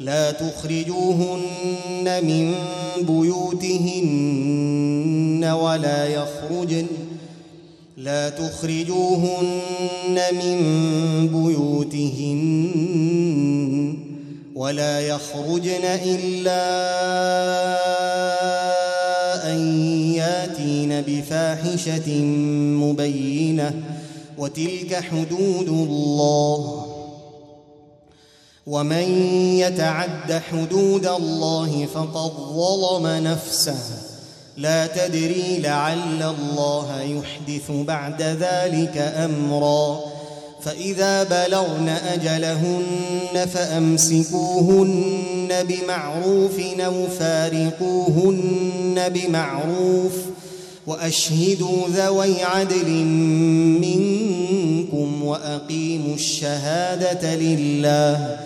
لا تخرجوهن من بيوتهن ولا يخرجن لا تخرجوهن من بيوتهن ولا يخرجن إلا أن ياتين بفاحشة مبينة. وتلك حدود الله. ومن يتعد حدود الله فقد ظلم نفسه. لا تدري لعل الله يحدث بعد ذلك أمرا. فإذا بلغن أجلهن فأمسكوهن بمعروف أو فارقوهن بمعروف وأشهدوا ذوي عدل منكم وأقيموا الشهادة لله.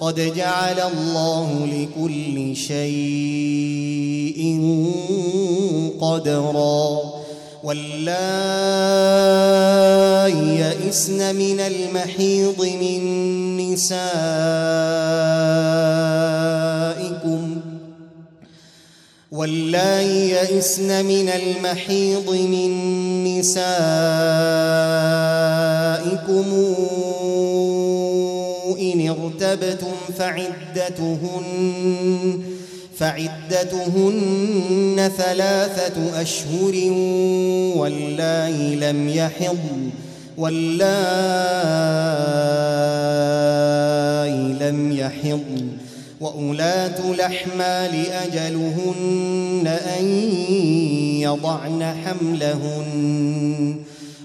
قد جعل الله لكل شيء قدرا. واللائي يئسن من المحيض من نسائكم. واللائي يئسن من المحيض من نسائكم إن ارتبتم فعدتهن فعدتهن ثلاثة أشهر واللائي لم يحضن واللائي لم يحضن وأولاة الأحمال أجلهن أن يضعن حملهن.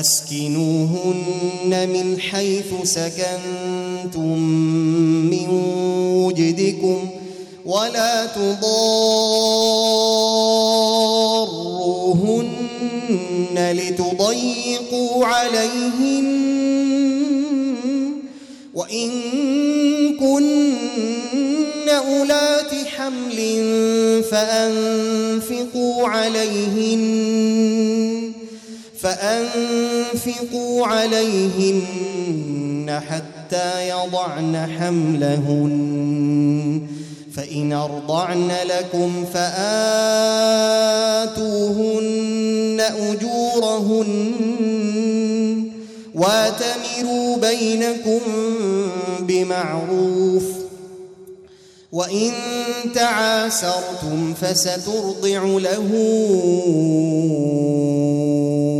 أسكنوهن من حيث سكنتم من وجدكم ولا تضاروهن لتضيقوا عليهن وإن كن أولات حمل فأنفقوا عليهن فأنفقوا عليهن حتى يضعن حملهن فإن أرضعن لكم فآتوهن أجورهن واتمروا بينكم بمعروف وإن تعاسرتم فسترضع له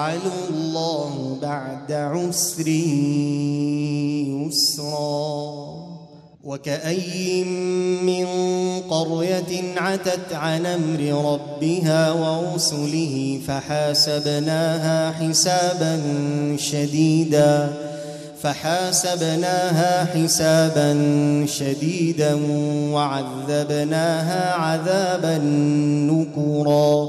سيجعل الله بعد عسر يسرا. وكأي من قرية عتت عن أمر ربها ورسله فحاسبناها حسابا شديدا. فحاسبناها حسابا شديدا وعذبناها عذابا نكرا.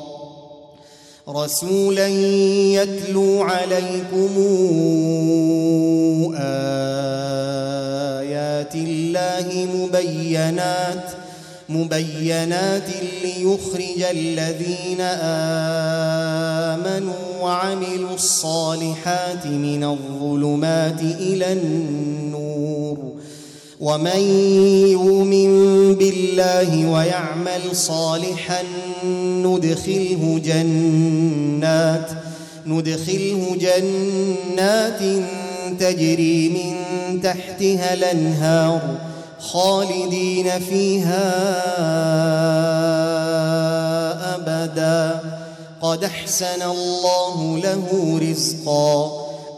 رسولا يتلو عليكم آيات الله مبينات مبينات ليخرج الذين آمنوا وعملوا الصالحات من الظلمات إلى النور. ومن يؤمن بالله ويعمل صالحا ندخله جنات ندخله جنات تجري من تحتها الأنهار خالدين فيها أبدا. قد أحسن الله له رزقا.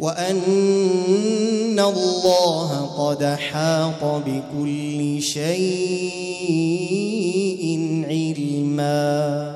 وأن الله قد حاق بكل شيء علمًا.